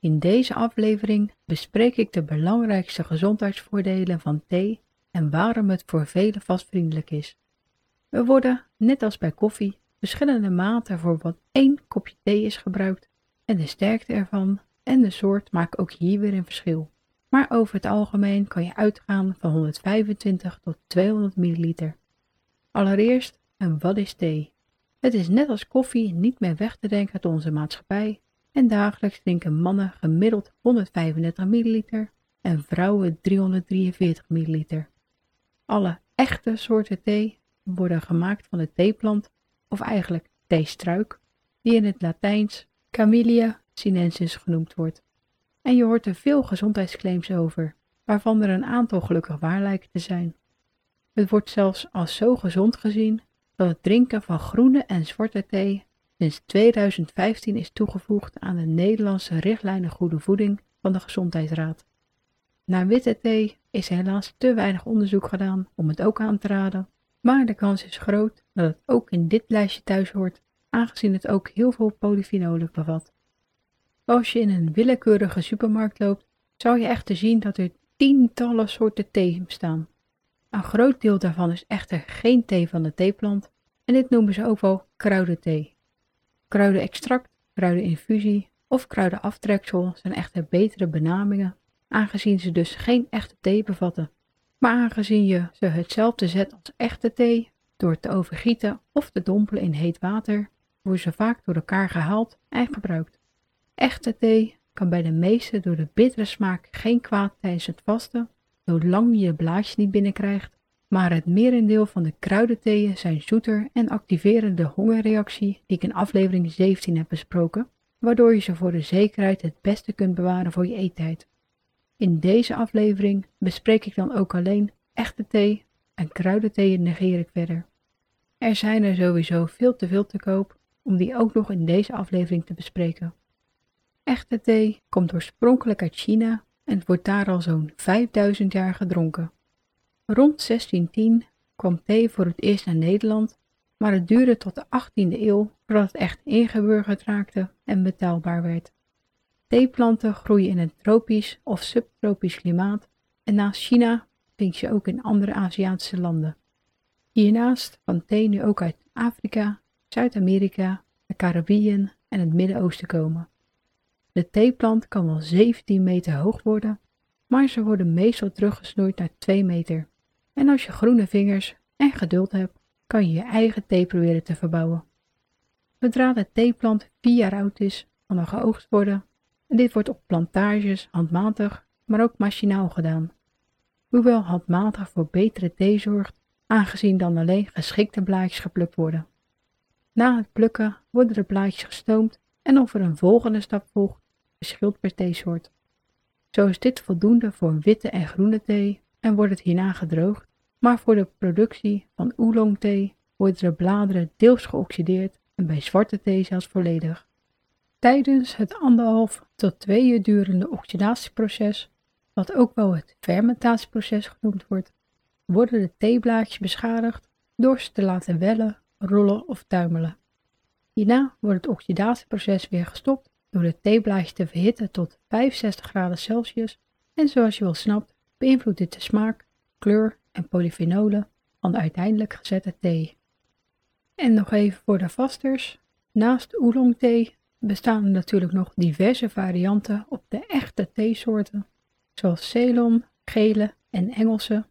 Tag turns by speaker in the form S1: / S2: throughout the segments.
S1: In deze aflevering bespreek ik de belangrijkste gezondheidsvoordelen van thee en waarom het voor velen vastvriendelijk is. Er worden, net als bij koffie, verschillende maten voor wat één kopje thee is gebruikt en de sterkte ervan en de soort maken ook hier weer een verschil. Maar over het algemeen kan je uitgaan van 125 tot 200 milliliter. Allereerst, en wat is thee? Het is net als koffie niet meer weg te denken uit onze maatschappij en dagelijks drinken mannen gemiddeld 135 milliliter en vrouwen 343 milliliter. Alle echte soorten thee worden gemaakt van de theeplant, of eigenlijk theestruik, die in het Latijns Camellia sinensis genoemd wordt. En je hoort er veel gezondheidsclaims over, waarvan er een aantal gelukkig waar lijken te zijn. Het wordt zelfs als zo gezond gezien dat het drinken van groene en zwarte thee sinds 2015 is toegevoegd aan de Nederlandse richtlijnen goede voeding van de Gezondheidsraad. Naar witte thee is helaas te weinig onderzoek gedaan om het ook aan te raden, maar de kans is groot dat het ook in dit lijstje thuis hoort, aangezien het ook heel veel polyfenolen bevat. Als je in een willekeurige supermarkt loopt, zou je echter zien dat er tientallen soorten thee bestaan. Een groot deel daarvan is echter geen thee van de theeplant en dit noemen ze ook wel kruidenthee. Kruidenextract, kruideninfusie of kruidenaftreksel zijn echter betere benamingen, aangezien ze dus geen echte thee bevatten. Maar aangezien je ze hetzelfde zet als echte thee, door te overgieten of te dompelen in heet water, worden ze vaak door elkaar gehaald en gebruikt. Echte thee kan bij de meeste door de bittere smaak geen kwaad tijdens het vasten, zolang je de blaadjes niet binnenkrijgt maar het merendeel van de kruidentheeën zijn zoeter en activeren de hongerreactie die ik in aflevering 17 heb besproken, waardoor je ze voor de zekerheid het beste kunt bewaren voor je eettijd. In deze aflevering bespreek ik dan ook alleen echte thee en kruidentheeën negeer ik verder. Er zijn er sowieso veel te veel te koop om die ook nog in deze aflevering te bespreken. Echte thee komt oorspronkelijk uit China en wordt daar al zo'n 5000 jaar gedronken. Rond 1610 kwam thee voor het eerst naar Nederland, maar het duurde tot de 18e eeuw voordat het echt ingeburgerd raakte en betaalbaar werd. Theeplanten groeien in een tropisch of subtropisch klimaat en naast China vind je ook in andere Aziatische landen. Hiernaast kan thee nu ook uit Afrika, Zuid-Amerika, de Caribbean en het Midden-Oosten komen. De theeplant kan wel 17 meter hoog worden, maar ze worden meestal teruggesnoeid naar 2 meter. En als je groene vingers en geduld hebt, kan je je eigen thee proberen te verbouwen. Zodra de theeplant 4 jaar oud is, kan er geoogst worden en dit wordt op plantages handmatig, maar ook machinaal gedaan. Hoewel handmatig voor betere thee zorgt, aangezien dan alleen geschikte blaadjes geplukt worden. Na het plukken worden de blaadjes gestoomd en of er een volgende stap volgt, verschilt per theesoort. Zo is dit voldoende voor witte en groene thee en wordt het hierna gedroogd, maar voor de productie van oolongthee worden de bladeren deels geoxideerd en bij zwarte thee zelfs volledig. Tijdens het anderhalf tot twee uur durende oxidatieproces, wat ook wel het fermentatieproces genoemd wordt, worden de theeblaadjes beschadigd door ze te laten wellen, rollen of tuimelen. Hierna wordt het oxidatieproces weer gestopt door de theeblaadjes te verhitten tot 65 graden Celsius en zoals je wel snapt beïnvloedt dit de smaak, kleur en polyfenolen van de uiteindelijk gezette thee. En nog even voor de vasters. Naast oolongthee bestaan er natuurlijk nog diverse varianten op de echte theesoorten, zoals Ceylon, gele en Engelse.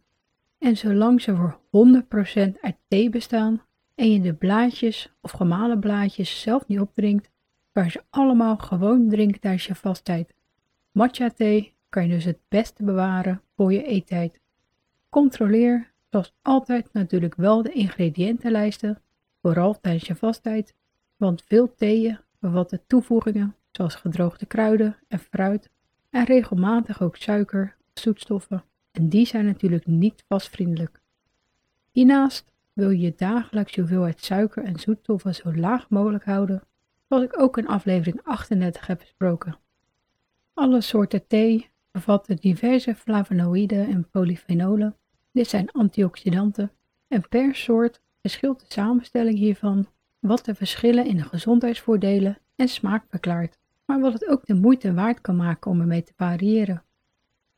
S1: En zolang ze voor 100% uit thee bestaan en je de blaadjes of gemalen blaadjes zelf niet opdrinkt, je ze allemaal gewoon drinken tijdens je vasttijd. Matcha thee kan je dus het beste bewaren voor je eettijd. Controleer zoals altijd natuurlijk wel de ingrediëntenlijsten, vooral tijdens je vasttijd, want veel theeën bevatten toevoegingen zoals gedroogde kruiden en fruit en regelmatig ook suiker zoetstoffen en die zijn natuurlijk niet vastvriendelijk. Hiernaast wil je je hoeveelheid suiker en zoetstoffen zo laag mogelijk houden, zoals ik ook in aflevering 38 heb besproken. Alle soorten thee bevatten diverse flavonoïden en polyfenolen. Dit zijn antioxidanten en per soort verschilt de samenstelling hiervan wat de verschillen in de gezondheidsvoordelen en smaak verklaart, maar wat het ook de moeite waard kan maken om ermee te variëren.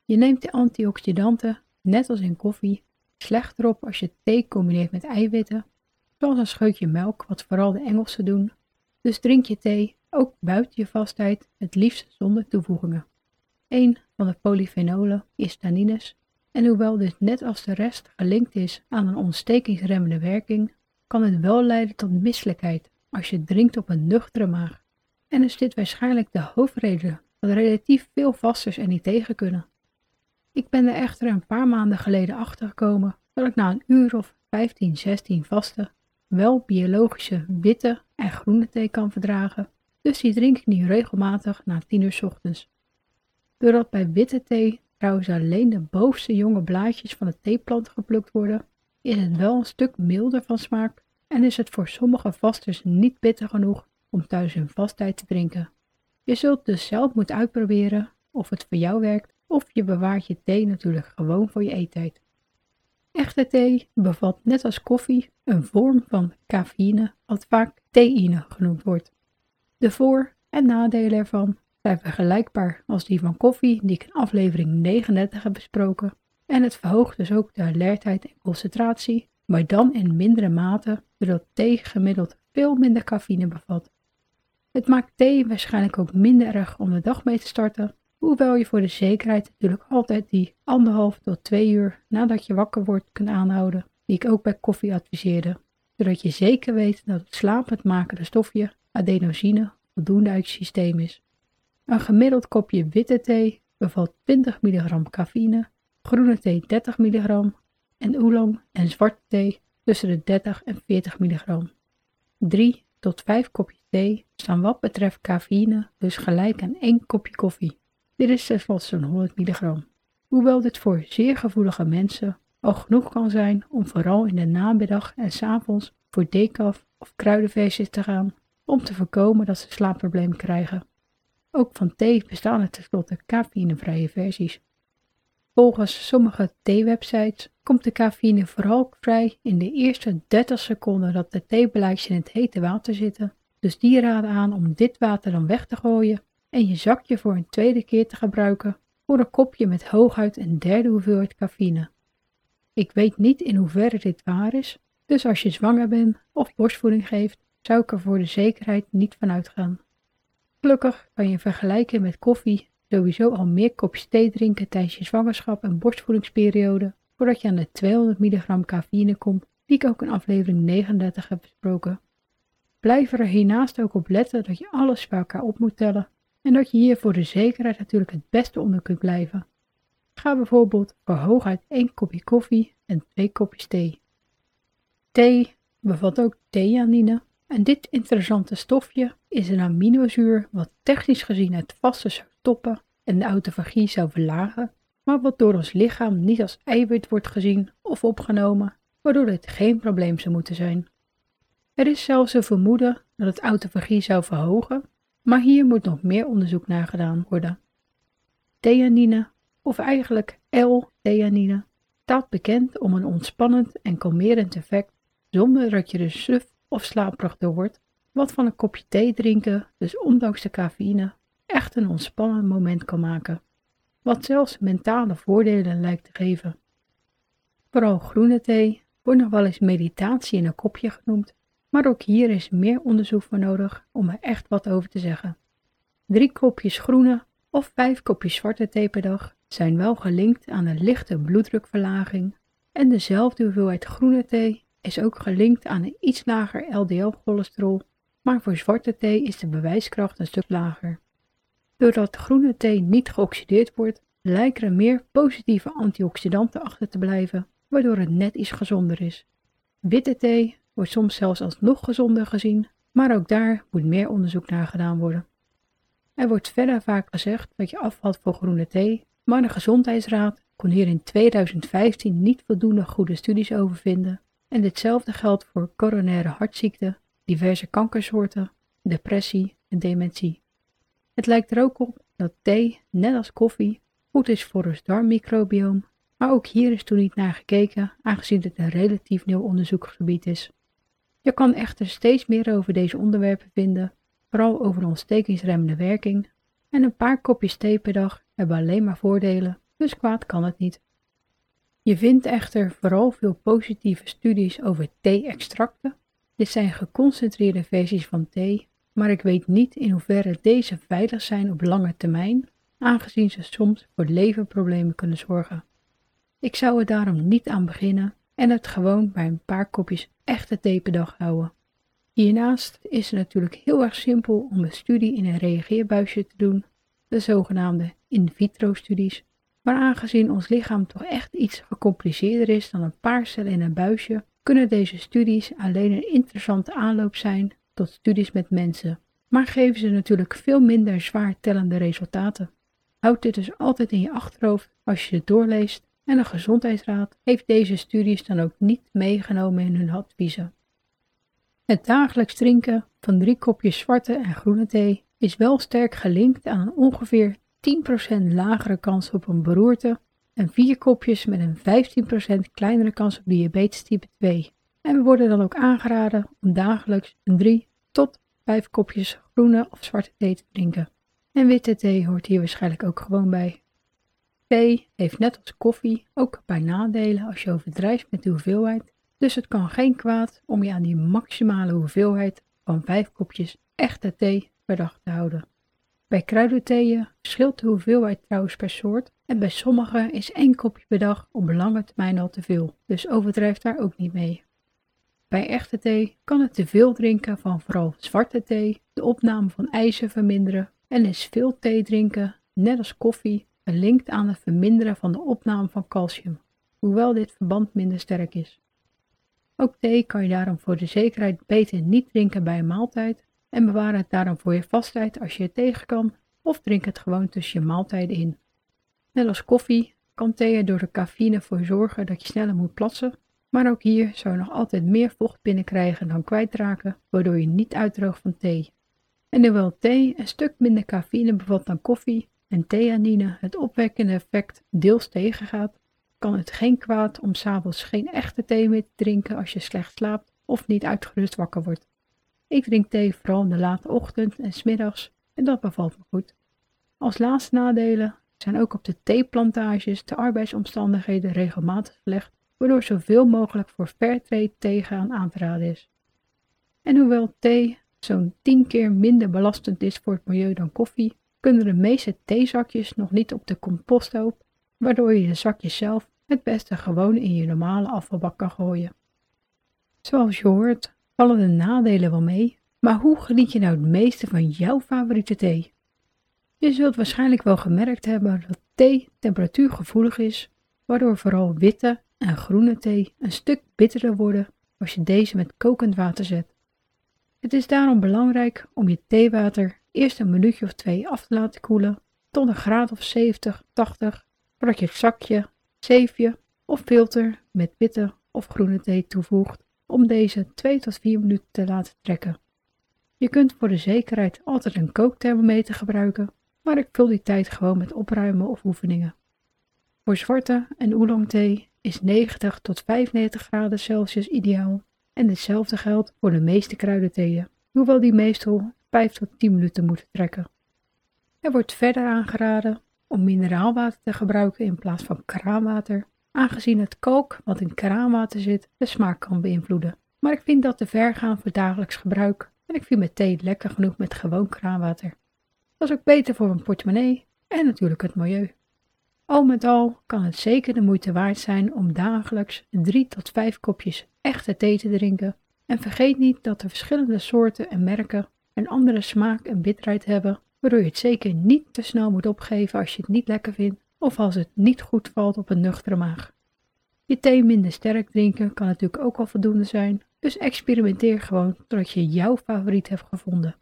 S1: Je neemt de antioxidanten, net als in koffie, slechter op als je thee combineert met eiwitten, zoals een scheutje melk, wat vooral de Engelsen doen. Dus drink je thee ook buiten je vastheid, het liefst zonder toevoegingen. Een van de polyfenolen is tannines, en hoewel dit net als de rest gelinkt is aan een ontstekingsremmende werking, kan het wel leiden tot misselijkheid als je drinkt op een nuchtere maag. En is dit waarschijnlijk de hoofdreden dat relatief veel vasters er niet tegen kunnen. Ik ben er echter een paar maanden geleden achter gekomen dat ik na een uur of 15, 16 vasten wel biologische witte en groene thee kan verdragen, dus die drink ik nu regelmatig na 10 uur ochtends. Doordat bij witte thee trouwens alleen de bovenste jonge blaadjes van de theeplant geplukt worden, is het wel een stuk milder van smaak en is het voor sommige vasters niet bitter genoeg om thuis hun vasttijd te drinken. Je zult dus zelf moeten uitproberen of het voor jou werkt of je bewaart je thee natuurlijk gewoon voor je eettijd. Echte thee bevat net als koffie een vorm van cafeïne, wat vaak theïne genoemd wordt. De voor- en nadelen ervan zijn vergelijkbaar als die van koffie die ik in aflevering 39 heb besproken en het verhoogt dus ook de alertheid en concentratie, maar dan in mindere mate doordat thee gemiddeld veel minder cafeïne bevat. Het maakt thee waarschijnlijk ook minder erg om de dag mee te starten Hoewel je voor de zekerheid natuurlijk altijd die anderhalf tot twee uur nadat je wakker wordt kunt aanhouden, die ik ook bij koffie adviseerde, zodat je zeker weet dat het slapend makende stofje adenosine voldoende uit je systeem is. Een gemiddeld kopje witte thee bevat 20 mg cafeïne, groene thee 30 mg en oolong en zwarte thee tussen de 30 en 40 mg. 3 tot 5 kopjes thee staan wat betreft cafeïne dus gelijk aan 1 kopje koffie. Dit is tenslotte zo'n 100 milligram. Hoewel dit voor zeer gevoelige mensen al genoeg kan zijn om vooral in de namiddag en s avonds voor decaf of kruidenversies te gaan, om te voorkomen dat ze slaapproblemen krijgen. Ook van thee bestaan er tenslotte cafeïnevrije versies. Volgens sommige theewebsites komt de cafeïne vooral vrij in de eerste 30 seconden dat de theebeleidjes in het hete water zitten, dus die raden aan om dit water dan weg te gooien en je zakje voor een tweede keer te gebruiken voor een kopje met hooguit een derde hoeveelheid cafeïne. Ik weet niet in hoeverre dit waar is, dus als je zwanger bent of borstvoeding geeft, zou ik er voor de zekerheid niet van uitgaan. Gelukkig kan je vergelijken met koffie sowieso al meer kopjes thee drinken tijdens je zwangerschap en borstvoedingsperiode, voordat je aan de 200 mg cafeïne komt, die ik ook in aflevering 39 heb besproken. Blijf er hiernaast ook op letten dat je alles bij elkaar op moet tellen en dat je hier voor de zekerheid natuurlijk het beste onder kunt blijven. Ga bijvoorbeeld voor hooguit 1 kopje koffie en 2 kopjes thee. Thee bevat ook theanine en dit interessante stofje is een aminozuur wat technisch gezien het vaste zou stoppen en de autofagie zou verlagen, maar wat door ons lichaam niet als eiwit wordt gezien of opgenomen, waardoor dit geen probleem zou moeten zijn. Er is zelfs een vermoeden dat het autofagie zou verhogen maar hier moet nog meer onderzoek naar gedaan worden. Theanine, of eigenlijk L-theanine, staat bekend om een ontspannend en kalmerend effect zonder dat je er suf of slaperig door wordt, wat van een kopje thee drinken, dus ondanks de cafeïne, echt een ontspannend moment kan maken, wat zelfs mentale voordelen lijkt te geven. Vooral groene thee wordt nog wel eens meditatie in een kopje genoemd, maar ook hier is meer onderzoek voor nodig om er echt wat over te zeggen. Drie kopjes groene of vijf kopjes zwarte thee per dag zijn wel gelinkt aan een lichte bloeddrukverlaging en dezelfde hoeveelheid groene thee is ook gelinkt aan een iets lager LDL-cholesterol, maar voor zwarte thee is de bewijskracht een stuk lager. Doordat groene thee niet geoxideerd wordt, lijken er meer positieve antioxidanten achter te blijven, waardoor het net iets gezonder is. Witte thee wordt soms zelfs als nog gezonder gezien, maar ook daar moet meer onderzoek naar gedaan worden. Er wordt verder vaak gezegd dat je afvalt voor groene thee maar de Gezondheidsraad kon hier in 2015 niet voldoende goede studies over vinden en ditzelfde geldt voor coronaire hartziekte, diverse kankersoorten, depressie en dementie. Het lijkt er ook op dat thee, net als koffie, goed is voor het darmmicrobioom, maar ook hier is toen niet naar gekeken, aangezien het een relatief nieuw onderzoeksgebied is. Je kan echter steeds meer over deze onderwerpen vinden, vooral over de ontstekingsremmende werking, en een paar kopjes thee per dag hebben alleen maar voordelen, dus kwaad kan het niet. Je vindt echter vooral veel positieve studies over thee-extracten. Dit zijn geconcentreerde versies van thee, maar ik weet niet in hoeverre deze veilig zijn op lange termijn, aangezien ze soms voor leverproblemen kunnen zorgen. Ik zou er daarom niet aan beginnen en het gewoon bij een paar kopjes echte thee per dag houden. Hiernaast is het natuurlijk heel erg simpel om een studie in een reageerbuisje te doen, de zogenaamde in vitro studies, maar aangezien ons lichaam toch echt iets gecompliceerder is dan een paar cellen in een buisje, kunnen deze studies alleen een interessante aanloop zijn tot studies met mensen, maar geven ze natuurlijk veel minder zwaar tellende resultaten. Houd dit dus altijd in je achterhoofd als je het doorleest en de Gezondheidsraad heeft deze studies dan ook niet meegenomen in hun adviezen. Het dagelijks drinken van drie kopjes zwarte en groene thee is wel sterk gelinkt aan een ongeveer 10% lagere kans op een beroerte en vier kopjes met een 15% kleinere kans op diabetes type 2. En we worden dan ook aangeraden om dagelijks een 3 tot 5 kopjes groene of zwarte thee te drinken. En witte thee hoort hier waarschijnlijk ook gewoon bij. Thee heeft net als koffie ook paar nadelen als je overdrijft met de hoeveelheid, dus het kan geen kwaad om je aan die maximale hoeveelheid van 5 kopjes echte thee per dag te houden. Bij kruidentheeën verschilt de hoeveelheid trouwens per soort en bij sommige is één kopje per dag op lange termijn al te veel, dus overdrijf daar ook niet mee. Bij echte thee kan het te veel drinken van vooral zwarte thee de opname van ijzer verminderen en is veel thee drinken, net als koffie, gelinkt aan het verminderen van de opname van calcium, hoewel dit verband minder sterk is. Ook thee kan je daarom voor de zekerheid beter niet drinken bij een maaltijd en bewaar het daarom voor je vastheid als je het tegen kan of drink het gewoon tussen je maaltijden in. Net als koffie kan thee er door de cafeïne voor zorgen dat je sneller moet plassen, maar ook hier zou je nog altijd meer vocht binnenkrijgen dan kwijtraken, waardoor je niet uitdroogt van thee. En hoewel thee een stuk minder cafeïne bevat dan koffie en theanine het opwekkende effect deels tegengaat, kan het geen kwaad om s'avonds geen echte thee meer te drinken als je slecht slaapt of niet uitgerust wakker wordt. Ik drink thee vooral in de late ochtend en smiddags en dat bevalt me goed. Als laatste nadelen zijn ook op de theeplantages de arbeidsomstandigheden regelmatig gelegd, waardoor zoveel mogelijk voor fairtrade tegenaan aan te raden is. En hoewel thee zo'n 10 keer minder belastend is voor het milieu dan koffie, kunnen de meeste theezakjes nog niet op de composthoop, waardoor je de zakjes zelf het beste gewoon in je normale afvalbak kan gooien. Zoals je hoort, vallen de nadelen wel mee, maar hoe geniet je nou het meeste van jouw favoriete thee? Je zult waarschijnlijk wel gemerkt hebben dat thee temperatuurgevoelig is, waardoor vooral witte en groene thee een stuk bitterder worden als je deze met kokend water zet. Het is daarom belangrijk om je theewater eerst een minuutje of twee af te laten koelen tot een graad of 70, 80, voordat je het zakje, zeefje of filter met witte of groene thee toevoegt om deze 2 tot 4 minuten te laten trekken. Je kunt voor de zekerheid altijd een kookthermometer gebruiken, maar ik vul die tijd gewoon met opruimen of oefeningen. Voor zwarte en oolong thee is 90 tot 95 graden Celsius ideaal en hetzelfde geldt voor de meeste kruidentheeën, hoewel die meestal 5 tot 10 minuten moeten trekken. Er wordt verder aangeraden om mineraalwater te gebruiken in plaats van kraanwater aangezien het kalk wat in kraanwater zit de smaak kan beïnvloeden. Maar ik vind dat te ver gaan voor dagelijks gebruik en ik vind mijn thee lekker genoeg met gewoon kraanwater. Is ook beter voor mijn portemonnee en natuurlijk het milieu. Al met al kan het zeker de moeite waard zijn om dagelijks 3 tot 5 kopjes echte thee te drinken. En vergeet niet dat er verschillende soorten en merken een andere smaak en bitterheid hebben, waardoor je het zeker niet te snel moet opgeven als je het niet lekker vindt of als het niet goed valt op een nuchtere maag. Je thee minder sterk drinken kan natuurlijk ook al voldoende zijn, dus experimenteer gewoon totdat je jouw favoriet hebt gevonden.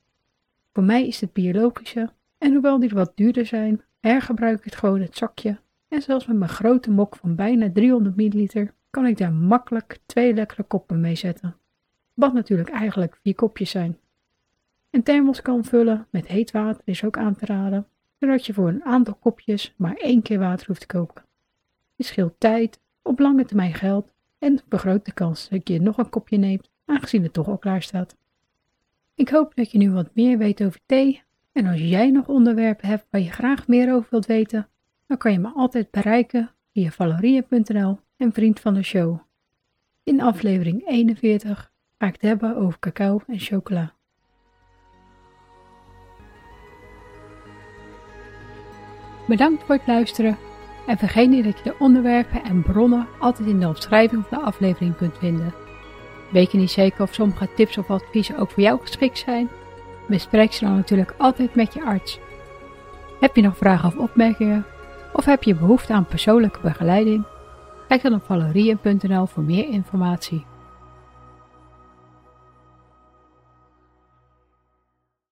S1: Voor mij is het biologische en hoewel die wat duurder zijn, hergebruik ik het gewoon het zakje en zelfs met mijn grote mok van bijna 300 milliliter kan ik daar makkelijk twee lekkere koppen mee zetten. Wat natuurlijk eigenlijk vier kopjes zijn. Een thermos kan vullen met heet water is ook aan te raden, zodat je voor een aantal kopjes maar één keer water hoeft te koken. Je scheelt tijd, op lange termijn geld en vergroot de kans dat je nog een kopje neemt, aangezien het toch al klaar staat. Ik hoop dat je nu wat meer weet over thee en als jij nog onderwerpen hebt waar je graag meer over wilt weten, dan kan je me altijd bereiken via valorie.nl en vriend van de show. In aflevering 41 ga ik het hebben over cacao en chocola. Bedankt voor het luisteren en vergeet niet dat je de onderwerpen en bronnen altijd in de omschrijving van de aflevering kunt vinden. Weet je niet zeker of sommige tips of adviezen ook voor jou geschikt zijn? Bespreek ze dan natuurlijk altijd met je arts. Heb je nog vragen of opmerkingen? Of heb je behoefte aan persoonlijke begeleiding? Kijk dan op valerien.nl voor meer informatie.